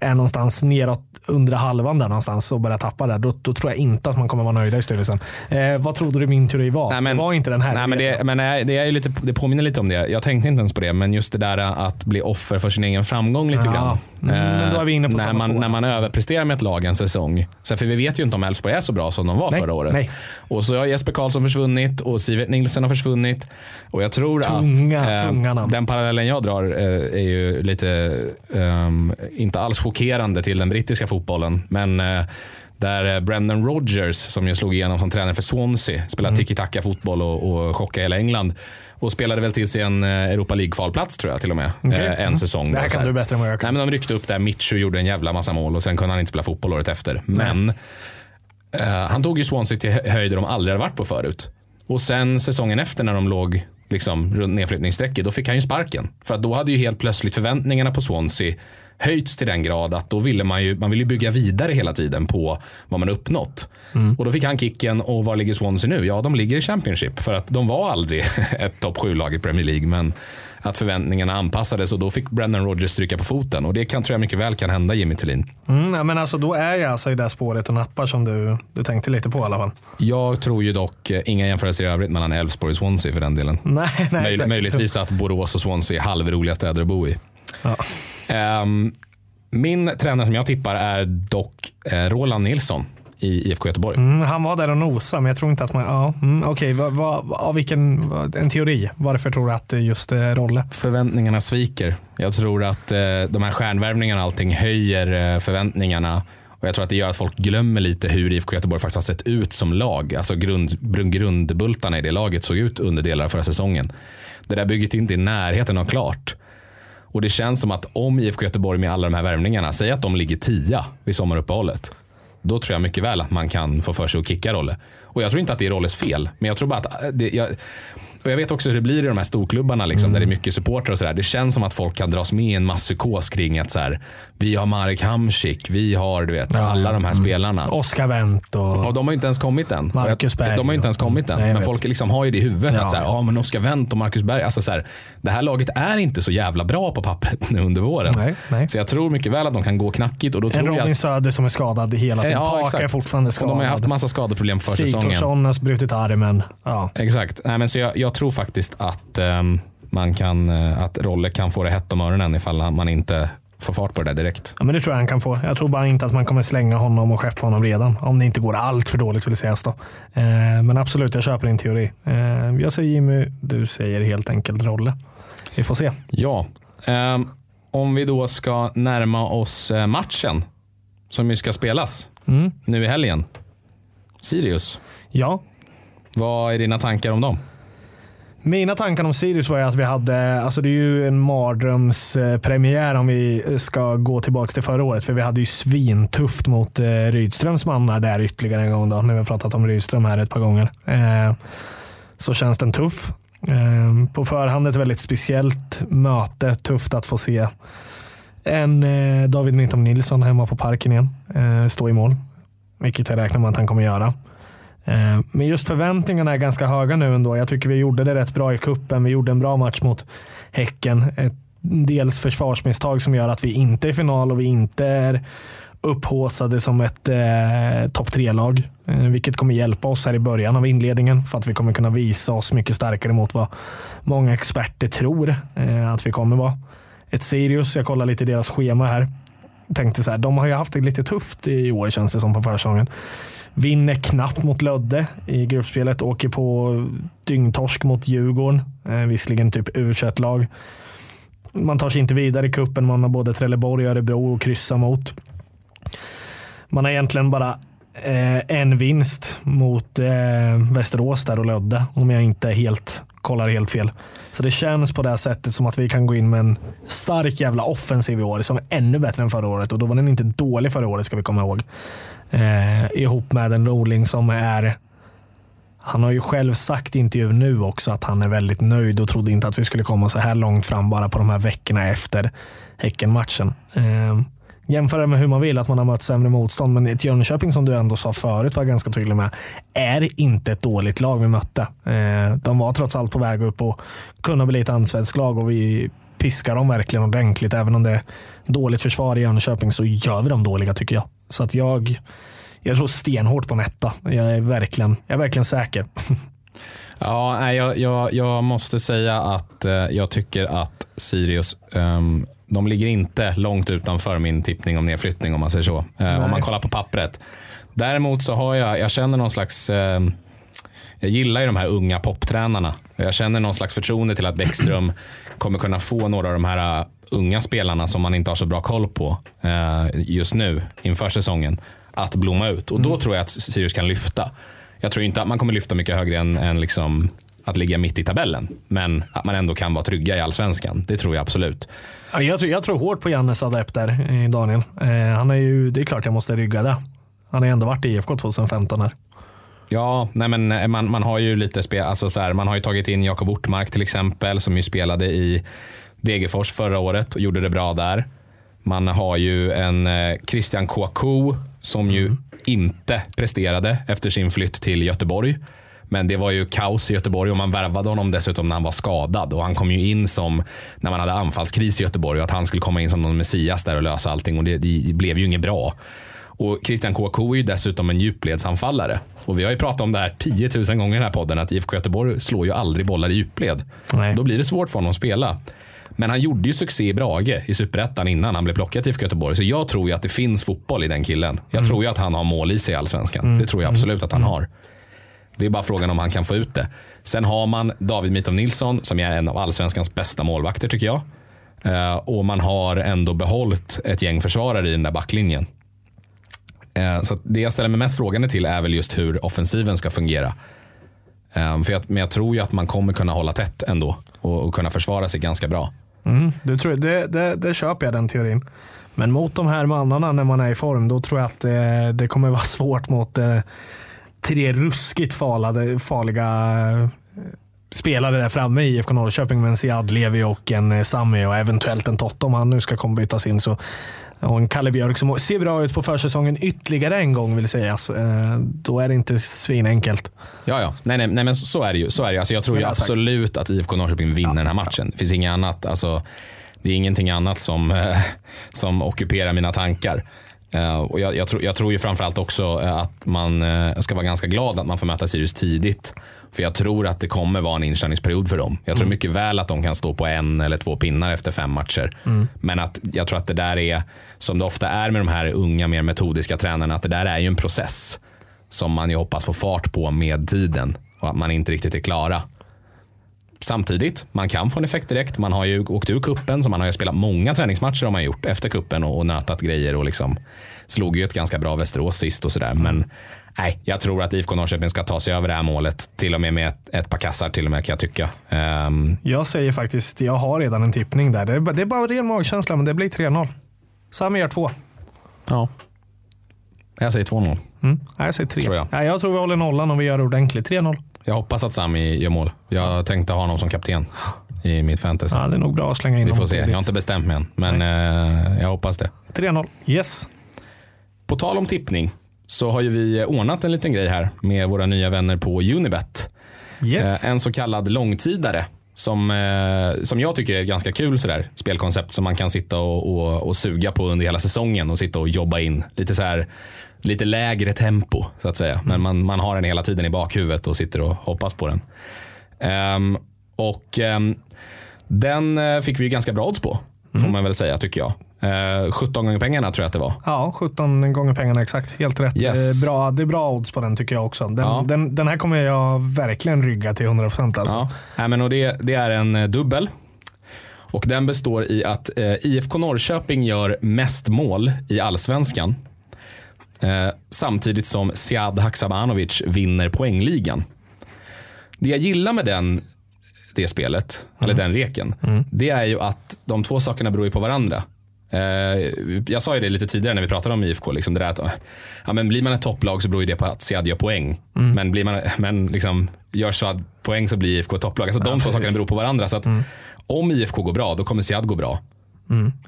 är någonstans neråt under halvan där någonstans och börjar tappa där. Då, då tror jag inte att man kommer vara nöjda i styrelsen. Eh, vad trodde du min teori var? Nej, men- det var inte den här. Nej, men det, men nej, det, är ju lite, det påminner lite om det. Jag tänkte inte ens på det, men just det där att bli offer för sin egen framgång lite Ja, grann. mm, då är vi inne på när, samma man, spår. när man överpresterar med ett lag en säsong. Så för vi vet ju inte om Elfsborg är så bra som de var Nej, förra året. nej. Och så har Jesper Karlsson försvunnit och Sivert Nilsen har försvunnit. Och jag tror Tunga, att eh, tunga den parallellen jag drar eh, är ju lite, ehm, inte alls chockerande till den brittiska fotbollen. Men eh, där eh, Brendan Rodgers, som ju slog igenom som tränare för Swansea, spelade Mm. tiki-taka fotboll och, och chockade hela England. Och spelade väl till sig en eh, Europa League-kvalplats tror jag till och med. Eh, en Mm. säsong. Det här då, kan du bättre än vad jag Nej, kan. men de ryckte upp där. Mitchu gjorde en jävla massa mål och sen kunde han inte spela fotboll året efter. Men eh, han tog ju Swansea till hö- höjder de aldrig hade varit på förut. Och sen säsongen efter när de låg liksom runt nedflyttningsstrecket, då fick han ju sparken. För att då hade ju helt plötsligt förväntningarna på Swansea höjts till den grad att då ville man ju, man ville ju bygga vidare hela tiden på vad man uppnått. Och då fick han kicken och var ligger Swansea nu? Ja, de ligger i Championship för att de var aldrig [laughs] ett topp 7-lag i Premier League. Men att förväntningarna anpassades och då fick Brendan Rodgers stryka på foten. Och det kan, tror jag mycket väl kan hända Jimmy Tillin. Mm, men alltså, då är jag alltså i det spåret och nappar som du, du tänkte lite på i alla fall. Jag tror ju dock eh, inga jämförelser i övrigt mellan Elfsborg och Swansea för den delen. [laughs] Nej, nej, Möj, möjligtvis att Borås och Swansea är halvroliga städer att bo i. Ja. Ehm, min tränare som jag tippar är dock eh, Roland Nilsson i IFK Göteborg. Mm, han var där och nosade, men jag tror inte att man... Ja, mm, Okej, av vilken... En teori. Varför tror du att det just eh, Rolle? Förväntningarna sviker. Jag tror att eh, de här stjärnvärvningarna allting höjer eh, förväntningarna. Och jag tror att det gör att folk glömmer lite hur IFK Göteborg faktiskt har sett ut som lag. Alltså grund- grundbultarna i det laget såg ut under delar av förra säsongen. Det där bygget är inte i närheten av klart. Och det känns som att om IFK Göteborg med alla de här värvningarna, säg att de ligger tia vid sommaruppehållet. Då tror jag mycket väl att man kan få för sig att kicka Rolle. Och jag tror inte att det är Rolles fel. Men jag tror bara att det, jag, och jag vet också hur det blir i de här storklubbarna liksom, där det är mycket supportrar och sådär. Det känns som att folk kan dras med i en masspsykos kring att så här, vi har Marek Hamsik, vi har du vet, alla de här spelarna. Oskar Wendt och... Och de har inte ens kommit än. Marcus Och jag- Berg De har inte ens kommit än. Nej, jag men folk liksom har ju det i huvudet. Ja. att så här, ja, men Oskar Wendt och Marcus Berg. Alltså så här, det här laget är inte så jävla bra på pappret nu under våren. Nej, nej. Så jag tror mycket väl att de kan gå knackigt. Och då En tror jag Robin att, Söder som är skadad hela tiden. Ja, Parker är fortfarande och skadad. de har haft massa skadeproblem för säsongen. Sigthorsson har brutit armen. Ja. Exakt. Nej, men så jag, jag tror faktiskt att, ehm, man kan, eh, att Rolle kan få det hett om öronen ifall man inte får fart på det där direkt. ja, men det tror jag han kan få. Jag tror bara inte att man kommer slänga honom och skeppa honom redan. Om det inte går allt för dåligt vill sägas då. Eh, men absolut, jag köper din teori. Eh, jag säger Jimmy, du säger helt enkelt Rolle. Vi får se. Ja, ehm, om vi då ska närma oss eh, matchen som ju ska spelas Mm. nu i helgen. Sirius, Ja, vad är dina tankar om dem? Mina tankar om Sirius var ju att vi hade, alltså det är ju en mardrömspremiär om vi ska gå tillbaka till förra året. För vi hade ju svintufft mot eh, Rydströms mannar där ytterligare en gång. Då, när vi har pratat om Rydström här ett par gånger. Eh, så känns den tuff. Eh, på förhand ett väldigt speciellt möte. Tufft att få se en David Minton Nilsson hemma på parken igen. Stå i mål. Vilket jag räknar med att han kommer göra. Eh, men just förväntningarna är ganska höga nu ändå. Jag tycker vi gjorde det rätt bra i kuppen. Vi gjorde en bra match mot Häcken. Ett dels försvarsmisstag som gör att vi inte är i final och vi inte är upphåsade som ett eh, topp tre-lag. Eh, vilket kommer hjälpa oss här i början av inledningen för att vi kommer kunna visa oss mycket starkare mot vad många experter tror eh, att vi kommer vara. Ett Sirius, jag kollar lite deras schema här. Tänkte så här, de har ju haft det lite tufft i år känns det som på försäsongen. Vinner knappt mot Lödde i gruppspelet. Åker på dyngtorsk mot Djurgården. Eh, visserligen typ u lag Man tar sig inte vidare i kuppen. Man har både Trelleborg och Örebro att kryssa mot. Man har egentligen bara eh, en vinst mot eh, Västerås där och Lödde. Om jag inte helt kollar helt fel. Så det känns på det här sättet som att vi kan gå in med en stark jävla offensiv i år som är ännu bättre än förra året. Och då var den inte dålig förra året ska vi komma ihåg. Eh, ihop med en Roling som är han har ju själv sagt i intervjun nu också att han är väldigt nöjd och trodde inte att vi skulle komma så här långt fram bara på de här veckorna efter Häcken-matchen. Eh, jämföra med hur man vill, att man har mött sämre motstånd. Men ett Jönköping som du ändå sa förut var ganska tydlig med, är inte ett dåligt lag vi mötte. Eh, de var trots allt på väg upp och kunna bli ett allsvenskt lag och vi piskar dem verkligen ordentligt. Även om det är dåligt försvar i Jönköping så gör vi dem dåliga tycker jag. Så att jag, jag tror stenhårt på en etta. Jag är verkligen, jag är verkligen säker. [laughs] Ja, jag, jag, jag måste säga att eh, jag tycker att Sirius um de ligger inte långt utanför min tippning om nedflyttning om man säger så. Eh, om man kollar på pappret. Däremot så har jag, jag känner någon slags, eh, jag gillar ju de här unga poptränarna. Jag känner någon slags förtroende till att Bäckström [clears throat] kommer kunna få några av de här eh, unga spelarna som man inte har så bra koll på eh, just nu inför säsongen att blomma ut. Och då tror jag att Sirius kan lyfta. Jag tror inte att man kommer lyfta mycket högre än, än liksom att ligga mitt i tabellen. Men att man ändå kan vara trygga i allsvenskan. Det tror jag absolut. Ja, Jag tror, jag tror hårt på Jannes adept där, eh, Daniel. Eh, han är ju, det är klart jag måste rygga det. Han har ju ändå varit i IFK 2015 här. Ja, nej men eh, man, man har ju lite spel, alltså så här, man har ju tagit in Jakob Ortmark till exempel som ju spelade i Degerfors förra året och gjorde det bra där. Man har ju en eh, Christian Kouakou som ju inte presterade efter sin flytt till Göteborg. Men det var ju kaos i Göteborg och man värvade honom dessutom när han var skadad. Och han kom ju in som när man hade anfallskris i Göteborg och att han skulle komma in som någon Messias där och lösa allting. Och det, det blev ju inget bra. Och Christian Kouakou är ju dessutom en djupledsanfallare. Och vi har ju pratat om det här 10 000 gånger i den här podden att IFK Göteborg slår ju aldrig bollar i djupled. Nej. Då blir det svårt för honom att spela. Men han gjorde ju succé i Brage i Superettan innan han blev plockad till IFK Göteborg. Så jag tror ju att det finns fotboll i den killen. Jag tror ju att han har mål i sig i Allsvenskan. Det tror jag absolut att han har. Det är bara frågan om han kan få ut det. Sen har man David Mitov Nilsson som är en av allsvenskans bästa målvakter tycker jag. Eh, och man har ändå behållit ett gäng försvarare i den där backlinjen. Eh, så det jag ställer mig mest frågande till är väl just hur offensiven ska fungera. Eh, för jag, men jag tror ju att man kommer kunna hålla tätt ändå och, och kunna försvara sig ganska bra. Mm, det, tror jag, det, det, det köper jag den teorin. Men mot de här mannarna när man är i form, då tror jag att det, det kommer vara [laughs] svårt mot eh, tre ruskigt farlade, farliga eh, spelare där framme i IFK Norrköping med en Siad Levi och en eh, Sami och eventuellt en Totte om han nu ska komma bytas in. Så, och en Kalle Björk som ser bra ut på försäsongen ytterligare en gång vill sägas. Eh, Då är det inte svinenkelt. Ja, ja. Nej, nej, nej, men så är det ju. Så är det. Alltså, jag tror ju absolut att IFK Norrköping vinner den här matchen. Det finns inget annat. Alltså, det är ingenting annat som, som ockuperar mina tankar. Eh, och jag, jag, tror, jag tror ju framförallt också eh, att man eh, ska vara ganska glad att man får möta Sirius tidigt. För jag tror att det kommer vara en inkörningsperiod för dem. Jag tror mycket väl att de kan stå på en eller två pinnar efter fem matcher. Men att jag tror att det där är, som det ofta är med de här unga, mer metodiska tränarna, att det där är ju en process som man ju hoppas få fart på med tiden och att man inte riktigt är klara. Samtidigt, man kan få en effekt direkt. Man har ju åkt ur kuppen så man har ju spelat många träningsmatcher har man gjort efter kuppen och, och nötat grejer och liksom slog ju ett ganska bra Västerås sist och sådär. Men nej, jag tror att IFK Norrköping ska ta sig över det här målet. Till och med med ett, ett par kassar till och med kan jag tycka. Ehm, Jag säger faktiskt, jag har redan en tippning där. Det är, bara- det är bara ren magkänsla, men det blir 3-0. Sami gör två. ja. Jag säger 2-0. Mm. Jag säger tre. Tror jag. Nej, jag tror vi håller nollan om vi gör ordentligt. 3-0. Jag hoppas att Sami gör mål. Jag tänkte ha honom som kapten i mitt fantasy. Ja, det är nog bra att slänga in Vi får honom se. Jag tidigt. har inte bestämt mig än, men eh, jag hoppas det. 3-0. Yes. På tal om tippning så har ju vi ordnat en liten grej här med våra nya vänner på Unibet. Yes. Eh, En så kallad långtidare som, eh, som jag tycker är ett ganska kul sådär, spelkoncept som man kan sitta och, och, och suga på under hela säsongen och sitta och jobba in. Lite, så här, lite lägre tempo så att säga. Men man, man har den hela tiden i bakhuvudet och sitter och hoppas på den. Ehm, och ehm, den eh, fick vi ju ganska bra odds på, får man väl säga tycker jag. Eh, 17 gånger pengarna tror jag att det var. Ja, 17 gånger pengarna exakt. Helt rätt. Yes. Eh, Bra, det är bra odds på den tycker jag också. Den, Ja. den, den här kommer jag verkligen rygga till 100% alltså. Ja. Nej, men och det, det är en dubbel. Och den består i att eh, IFK Norrköping gör mest mål i allsvenskan. Eh, samtidigt som Sead Haksabanovic vinner poängligan. Det jag gillar med den, det spelet, eller den reken, det är ju att de två sakerna beror på varandra. Eh, jag sa ju det lite tidigare när vi pratade om IFK. Liksom det där att, ja, men blir man ett topplag så beror det på att Sead gör poäng. Men, blir man, men liksom, gör Sead poäng så blir IFK ett topplag. Alltså, de två precis. sakerna beror på varandra. Så att, Om IFK går bra, då kommer Sead gå bra.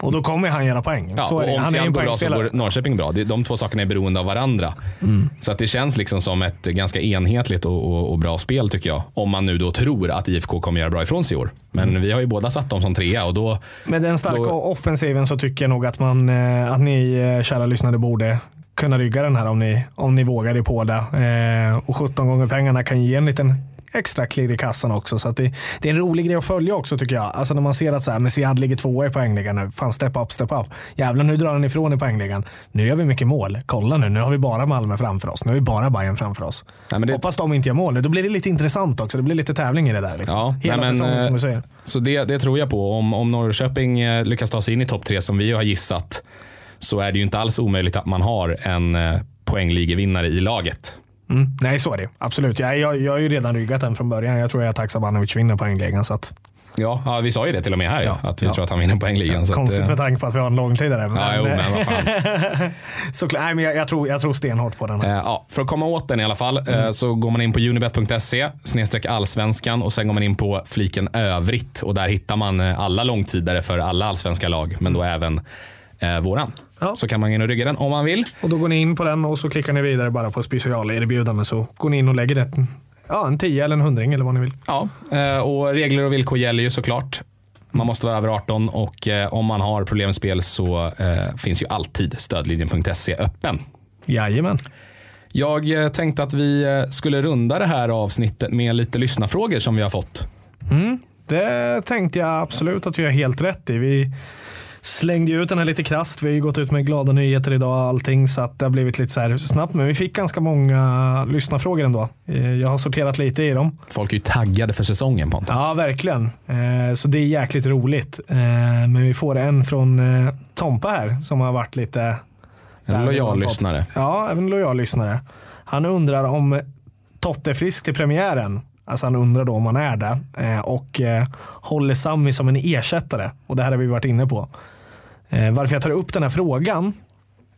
Och då kommer han göra poäng. Ja, så är och om Han är Sead en går bra så går Norrköping bra. De två sakerna är beroende av varandra. Så att det känns liksom som ett ganska enhetligt och, och, och bra spel tycker jag. Om man nu då tror att IFK kommer göra bra ifrån sig i år. Men vi har ju båda satt dem som trea och då Med den starka Då- offensiven så tycker jag nog att, man, eh, att ni eh, kära lyssnare borde kunna rygga den här om ni, om ni vågar det på det. Eh, och 17 gånger pengarna kan ge en liten extra klirr i kassan också. Så det, det är en rolig grej att följa också tycker jag. Alltså när man ser att så här, Messiad ligger tvåa i poängligan nu. Fan, step up, step up. Jävlar, nu drar han ifrån i poängligan. Nu gör vi mycket mål. Kolla nu, nu har vi bara Malmö framför oss. Nu har vi bara Bayern framför oss. Nej, det- Hoppas de inte gör mål. Då blir det lite intressant också. Det blir lite tävling i det där. Liksom. Ja, Hela nej, men, säsongen eh, som du säger. Så det, det tror jag på. Om, om Norrköping eh, lyckas ta sig in i topp tre som vi har gissat så är det ju inte alls omöjligt att man har en eh, poängligevinnare i laget. Mm, nej, så är det. Absolut. Jag, jag, jag har ju redan ryggat den från början. Jag tror att Haksabanovic vinner poängligan. Så att, Ja, ja, vi sa ju det till och med här, ja, att vi ja. tror att han vinner poängligan. att, konstigt eh, med tanke på att vi har en långtidare. Men, Ja, jo, men vad fan. [laughs] så, nej, men jag, jag, tror, jag tror stenhårt på den. Här. Eh, ja, för att komma åt den i alla fall eh, så går man in på unibet.se snedstreck allsvenskan och sen går man in på fliken övrigt och där hittar man eh, alla långtidare för alla allsvenska lag men då även eh, våran. Ja. Så kan man gå in och rygga den om man vill. Och då går ni in på den och så klickar ni vidare bara på specialerbjudande. Så går ni in och lägger det, ja, en 10 eller en hundring eller vad ni vill. Ja, eh, och regler och villkor gäller ju såklart. Man måste vara över 18 och eh, om man har problem med spel så eh, finns ju alltid stödlinjen.se öppen. Jajamän. Jag tänkte att vi skulle runda det här avsnittet med lite lyssnarfrågor som vi har fått. Det tänkte jag absolut att vi har helt rätt i. Vi slängde ju ut den här lite krasst. Vi har ju gått ut med glada nyheter idag och allting så att det har blivit lite så här snabbt. Men vi fick ganska många lyssnarfrågor ändå. Eh, Jag har sorterat lite i dem. Folk är ju taggade för säsongen Pontus. Ja, verkligen. Eh, Så det är jäkligt roligt. Eh, Men vi får en från Tompa här som har varit lite... En lojal lyssnare. Ja, även en lojal lyssnare. Han undrar om Totte är frisk till premiären. Alltså han undrar då om han är det. Eh, och eh, håller Sami som en ersättare. Och det här har vi varit inne på. Eh, varför jag tar upp den här frågan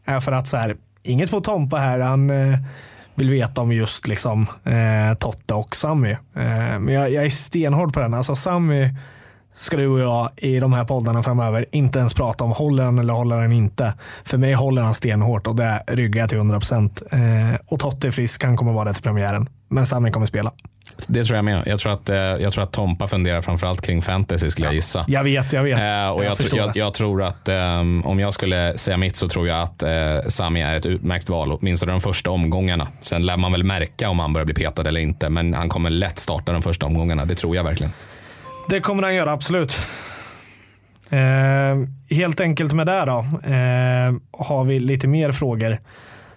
är för att så här, inget på Tompa här. Han vill veta om just liksom Totte och Sami. Men jag, jag är stenhård på den. Alltså Sami ska du och jag i de här poddarna framöver inte ens prata om håller han eller håller han inte. För mig håller han stenhårt och det ryggar jag till 100%. Eh, och Totte är frisk, han kommer vara det till premiären. Men Sami kommer spela. Det tror jag med. Jag tror att, eh, jag tror att Tompa funderar framförallt kring fantasy skulle jag gissa. Jag vet, jag vet. Eh, och jag, jag, det. jag, tror att ehm, om jag skulle säga mitt så tror jag att eh, Sami är ett utmärkt val, åtminstone de första omgångarna. Sen lär man väl märka om han börjar bli petad eller inte, men han kommer lätt starta de första omgångarna. Det tror jag verkligen. Det kommer han göra, absolut. Eh, helt enkelt med det då, eh, har vi lite mer frågor.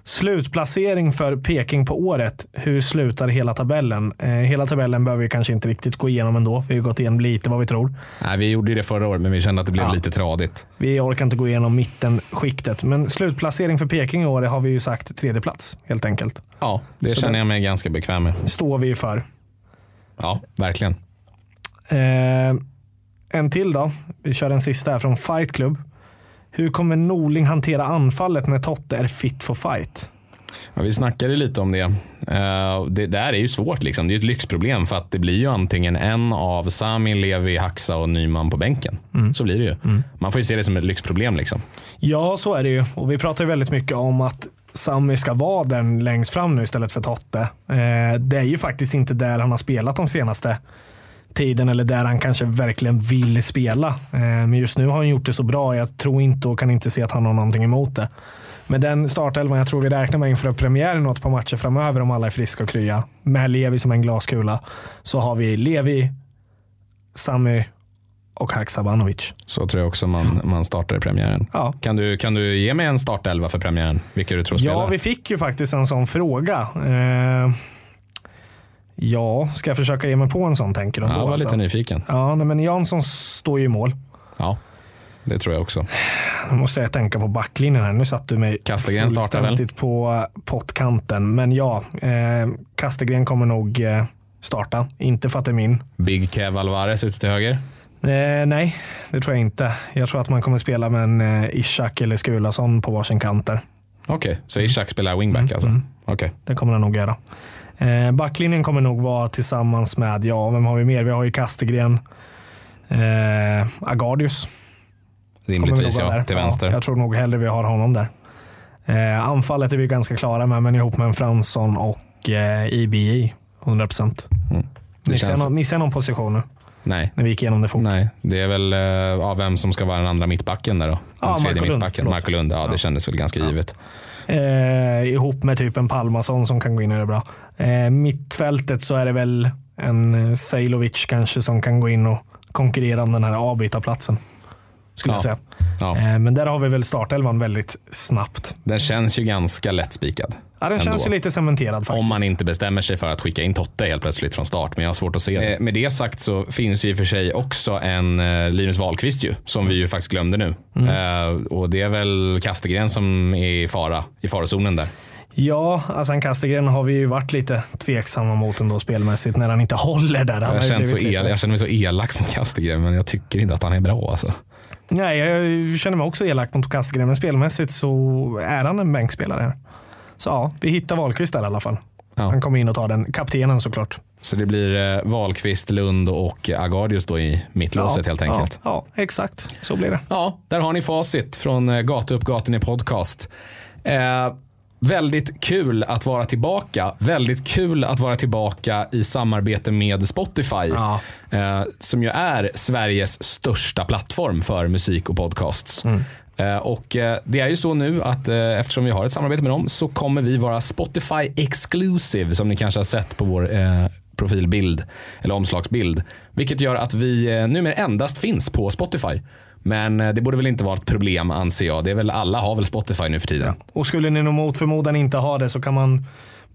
Slutplacering för Peking på året. Hur slutar hela tabellen? Eh, hela tabellen behöver vi kanske inte riktigt gå igenom ändå. Vi har gått igenom lite vad vi tror. Nej, vi gjorde det förra året, men vi kände att det blev Ja. lite tradigt. Vi orkar inte gå igenom mittenskiktet. Men slutplacering för Peking i år har vi ju sagt tredje plats helt enkelt. Ja, det Så känner det- jag mig ganska bekväm med. Står vi för. Ja, verkligen. Eh, en till då. Vi kör en sista här från Fight Club. Hur kommer Norling hantera anfallet när Totte är fit for fight? Ja, vi snackade lite om det. Eh, det där är ju svårt. Liksom. Det är ett lyxproblem för att det blir ju antingen en av Sami, Levi, Haxa och Nyman på bänken. Så blir det ju. Man får ju se det som ett lyxproblem. Liksom. Ja, så är det ju. Och vi pratar ju väldigt mycket om att Sami ska vara den längst fram nu istället för Totte. Eh, det är ju faktiskt inte där han har spelat de senaste tiden eller där han kanske verkligen vill spela. Eh, men just nu har han gjort det så bra. Jag tror inte och kan inte se att han har någonting emot det. Med den startelvan jag tror vi räknar med inför premiären och ett par matcher framöver om alla är friska och krya. Med Levi som en glaskula så har vi Levi, Sami och Haksabanovic. Så tror jag också man, man startar i premiären. Ja. Kan, du, kan du ge mig en startelva för premiären? Vilka du tror spelar? Ja, vi fick ju faktiskt en sån fråga. Eh, ja, ska jag försöka ge mig på en sån tänker du? ja, då, jag var alltså? lite nyfiken. Ja, nej, men Jansson står ju i mål. Ja, det tror jag också. Nu måste jag tänka på backlinjen här. Nu satt du mig Kastegren startar väl? på pottkanten. Men ja, eh, Kastegren kommer nog eh, starta. Inte för att det är min. Big Kev Alvarez ute till höger. Eh, nej, det tror jag inte. Jag tror att man kommer spela med en eh, Ishak eller Skulason på varsin kant där. Okej, så Ishak spelar wingback alltså? Okej. Det kommer den nog göra. Eh, backlinjen kommer nog vara tillsammans med, ja, vem har vi mer? Vi har ju Kastegren, eh, Agardius. Rimligtvis ja, där. till vänster. Ja, jag tror nog hellre vi har honom där. Eh, anfallet är vi ganska klara med, men ihop med en Fransson och eh, IBI. 100 procent. Mm. Missar jag känns- någon- missar jag någon position nu? Nej. När vi gick igenom det fort. Nej, det är väl uh, av vem som ska vara den andra mittbacken där då? Den Ja, tredje Marco Lund, mittbacken. förlåt. Marco Lund, ja, Ja. det kändes väl ganska givet. Eh, ihop med typ en Palmason som kan gå in och göra bra. Eh, mittfältet så är det väl en eh, Sejlovic kanske som kan gå in och konkurrera om den här avbytarplatsen. Skulle Ja. jag säga. Ja. Eh, men där har vi väl startelvan väldigt snabbt. Den känns ju ganska lättspikad. Ja, den Ändå. känns ju lite cementerad faktiskt. Om man inte bestämmer sig för att skicka in Totte helt plötsligt från start. Men jag har svårt att se det. Med det sagt så finns ju i och för sig också en eh, Linus Wahlqvist ju, som vi ju faktiskt glömde nu. Mm. Eh, och det är väl Kastegren som är i fara, i farozonen där. Ja, alltså en Kastegren har vi ju varit lite tveksamma mot ändå spelmässigt när han inte håller där. Han Jag ju känner, så el, jag känner mig så elak mot Kastegren, men jag tycker inte att han är bra alltså. Nej, jag känner mig också elak mot Kastegren, men spelmässigt så är han en bänkspelare. här. Så ja, vi hittar Wahlqvist där i alla fall. Ja. Han kommer in och tar den. Kaptenen såklart. Så det blir eh, Wahlqvist, Lund och Agardius då i mittlåset helt enkelt. Ja, ja, exakt. Så blir det. Ja, där har ni facit från eh, Gata upp gatan i podcast. Eh, väldigt kul att vara tillbaka. Väldigt kul att vara tillbaka i samarbete med Spotify. Ja. Eh, som ju är Sveriges största plattform för musik och podcasts. Eh, och eh, Det är ju så nu att eh, eftersom vi har ett samarbete med dem så kommer vi vara Spotify exclusive som ni kanske har sett på vår eh, profilbild eller omslagsbild. Vilket gör att vi eh, numera endast finns på Spotify. Men eh, det borde väl inte vara ett problem anser jag. Det är väl, alla har väl Spotify nu för tiden. Och skulle ni nog mot förmodan inte ha det så kan man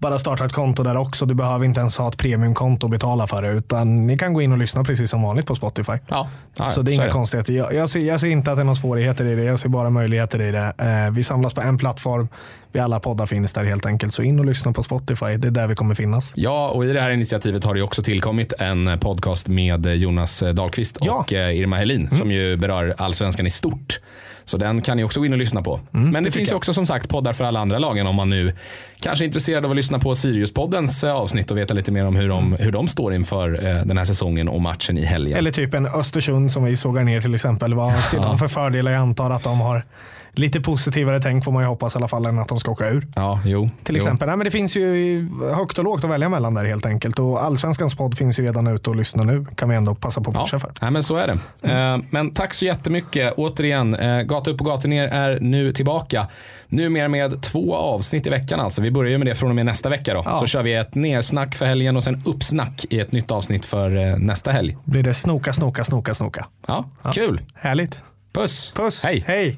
bara starta ett konto där också. Du behöver inte ens ha ett premiumkonto och betala för det. Utan ni kan gå in och lyssna precis som vanligt på Spotify. Ja, så det är inga konstigheter. Jag, jag, ser, jag ser inte att det är några svårigheter i det. Jag ser bara möjligheter i det. Eh, vi samlas på en plattform. Vi alla poddar finns där helt enkelt. Så in och lyssna på Spotify. Det är där vi kommer finnas. Ja, och i det här initiativet har det också tillkommit en podcast med Jonas Dahlqvist och eh, Irma Helin som ju berör allsvenskan i stort. Så den kan ni också gå in och lyssna på. Men det, Mm, det finns ju också som sagt poddar för alla andra lagen om man nu kanske är intresserad av att lyssna på Sirius-poddens eh, avsnitt och veta lite mer om hur de, hur de står inför eh, den här säsongen och matchen i helgen. Eller typ en Östersund som vi sågar ner till exempel. Vad ser de för fördelar? Jag antar att de har lite positivare tänk får man ju hoppas i alla fall än att de ska åka ur. Ja, jo. Till jo. exempel. Nej, men det finns ju högt och lågt att välja mellan där helt enkelt. Och Allsvenskans podd finns ju redan ute och lyssna nu. Kan vi ändå passa på att Ja, pusha för. nej, men så är det. Mm. Eh, Men tack så jättemycket. Återigen, eh, Gata upp och gata ner är nu tillbaka. Numera med två avsnitt i veckan alltså. Vi börjar ju med det från och med nästa vecka då. Ja. Så kör vi ett nersnack för helgen och sen uppsnack i ett nytt avsnitt för eh, nästa helg. Blir det snoka, snoka, snoka, snoka. Ja, kul. Härligt. Puss. Puss. Hej. Hej.